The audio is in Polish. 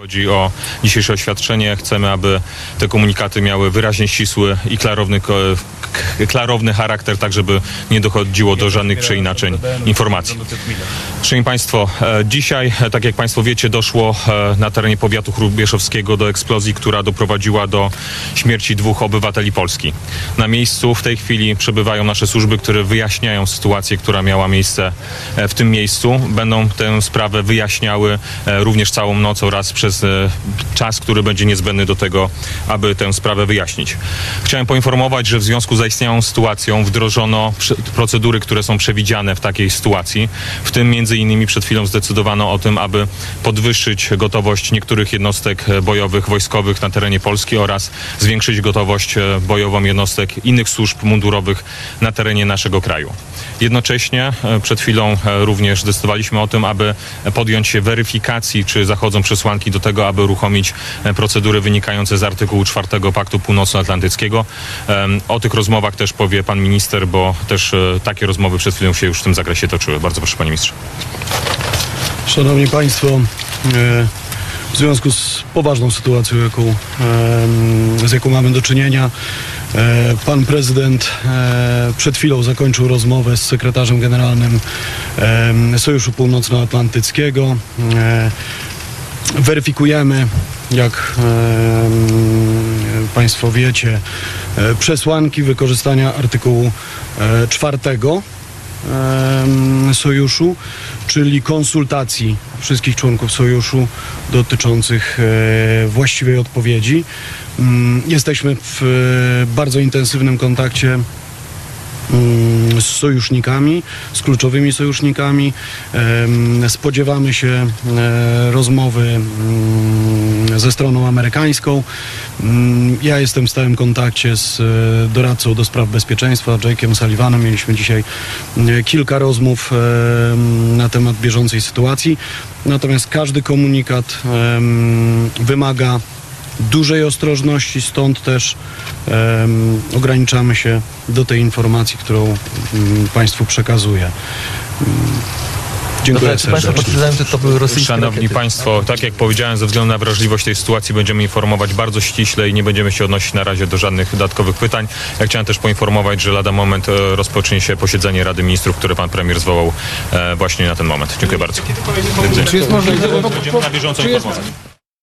Chodzi o dzisiejsze oświadczenie. Chcemy, aby te komunikaty miały wyraźnie ścisły i klarowny, klarowny charakter, tak żeby nie dochodziło do żadnych przeinaczeń informacji. Szanowni Państwo, e, dzisiaj, e, tak jak Państwo wiecie, doszło e, na terenie powiatu chrubieszowskiego do eksplozji, która doprowadziła do śmierci dwóch obywateli Polski. Na miejscu w tej chwili przebywają nasze służby, które wyjaśniają sytuację, która miała miejsce w tym miejscu. Będą tę sprawę wyjaśniały również całą noc oraz przez e, czas, który będzie niezbędny do tego, aby tę sprawę wyjaśnić. Chciałem poinformować, że w związku z zaistniałą sytuacją wdrożono procedury, które są przewidziane w takiej sytuacji. W tym między innymi przed chwilą zdecydowano o tym, aby podwyższyć gotowość niektórych jednostek e, bojowych, wojskowych na terenie Polski oraz zwiększyć gotowość e, bojową jednostek innych służb mundurowych na terenie naszego kraju. Jednocześnie przed chwilą również zdecydowaliśmy o tym, aby podjąć się weryfikacji, czy zachodzą przesłanki do tego, aby uruchomić e, procedury wynikające z artykułu 4 Paktu Północnoatlantyckiego. O tych rozmowach też powie pan minister, bo też e, takie rozmowy przed chwilą się już w tym zakresie toczyły. Bardzo proszę panie ministrze. Szanowni Państwo, e, w związku z poważną sytuacją, jaką, z jaką mamy do czynienia, pan prezydent przed chwilą zakończył rozmowę z sekretarzem generalnym Sojuszu Północnoatlantyckiego. Weryfikujemy, jak Państwo wiecie, e, przesłanki wykorzystania artykułu e, czwartego sojuszu, czyli konsultacji wszystkich członków sojuszu dotyczących e, właściwej odpowiedzi. Mm, Jesteśmy w bardzo intensywnym kontakcie z sojusznikami, z kluczowymi sojusznikami. Spodziewamy się e, rozmowy mm, ze stroną amerykańską. Mm, Ja jestem w stałym kontakcie z e, doradcą do spraw bezpieczeństwa, Jake'em Sullivanem. Mieliśmy dzisiaj e, kilka rozmów na temat bieżącej sytuacji. Natomiast każdy komunikat wymaga dużej ostrożności, stąd też em, ograniczamy się do tej informacji, którą mm, Państwu przekazuję. Mm, Dziękuję Państwo potwierdzają, że to były rosyjskie Szanowni rakiety? Państwo, tak jak powiedziałem, ze względu na wrażliwość tej sytuacji będziemy informować bardzo ściśle i nie będziemy się odnosić na razie do żadnych dodatkowych pytań. Ja chciałem też poinformować, że lada moment e, rozpocznie się posiedzenie Rady Ministrów, które pan premier zwołał e, właśnie na ten moment. Dziękuję bardzo. Czy jest możliwe, Będziemy na bieżąco informować.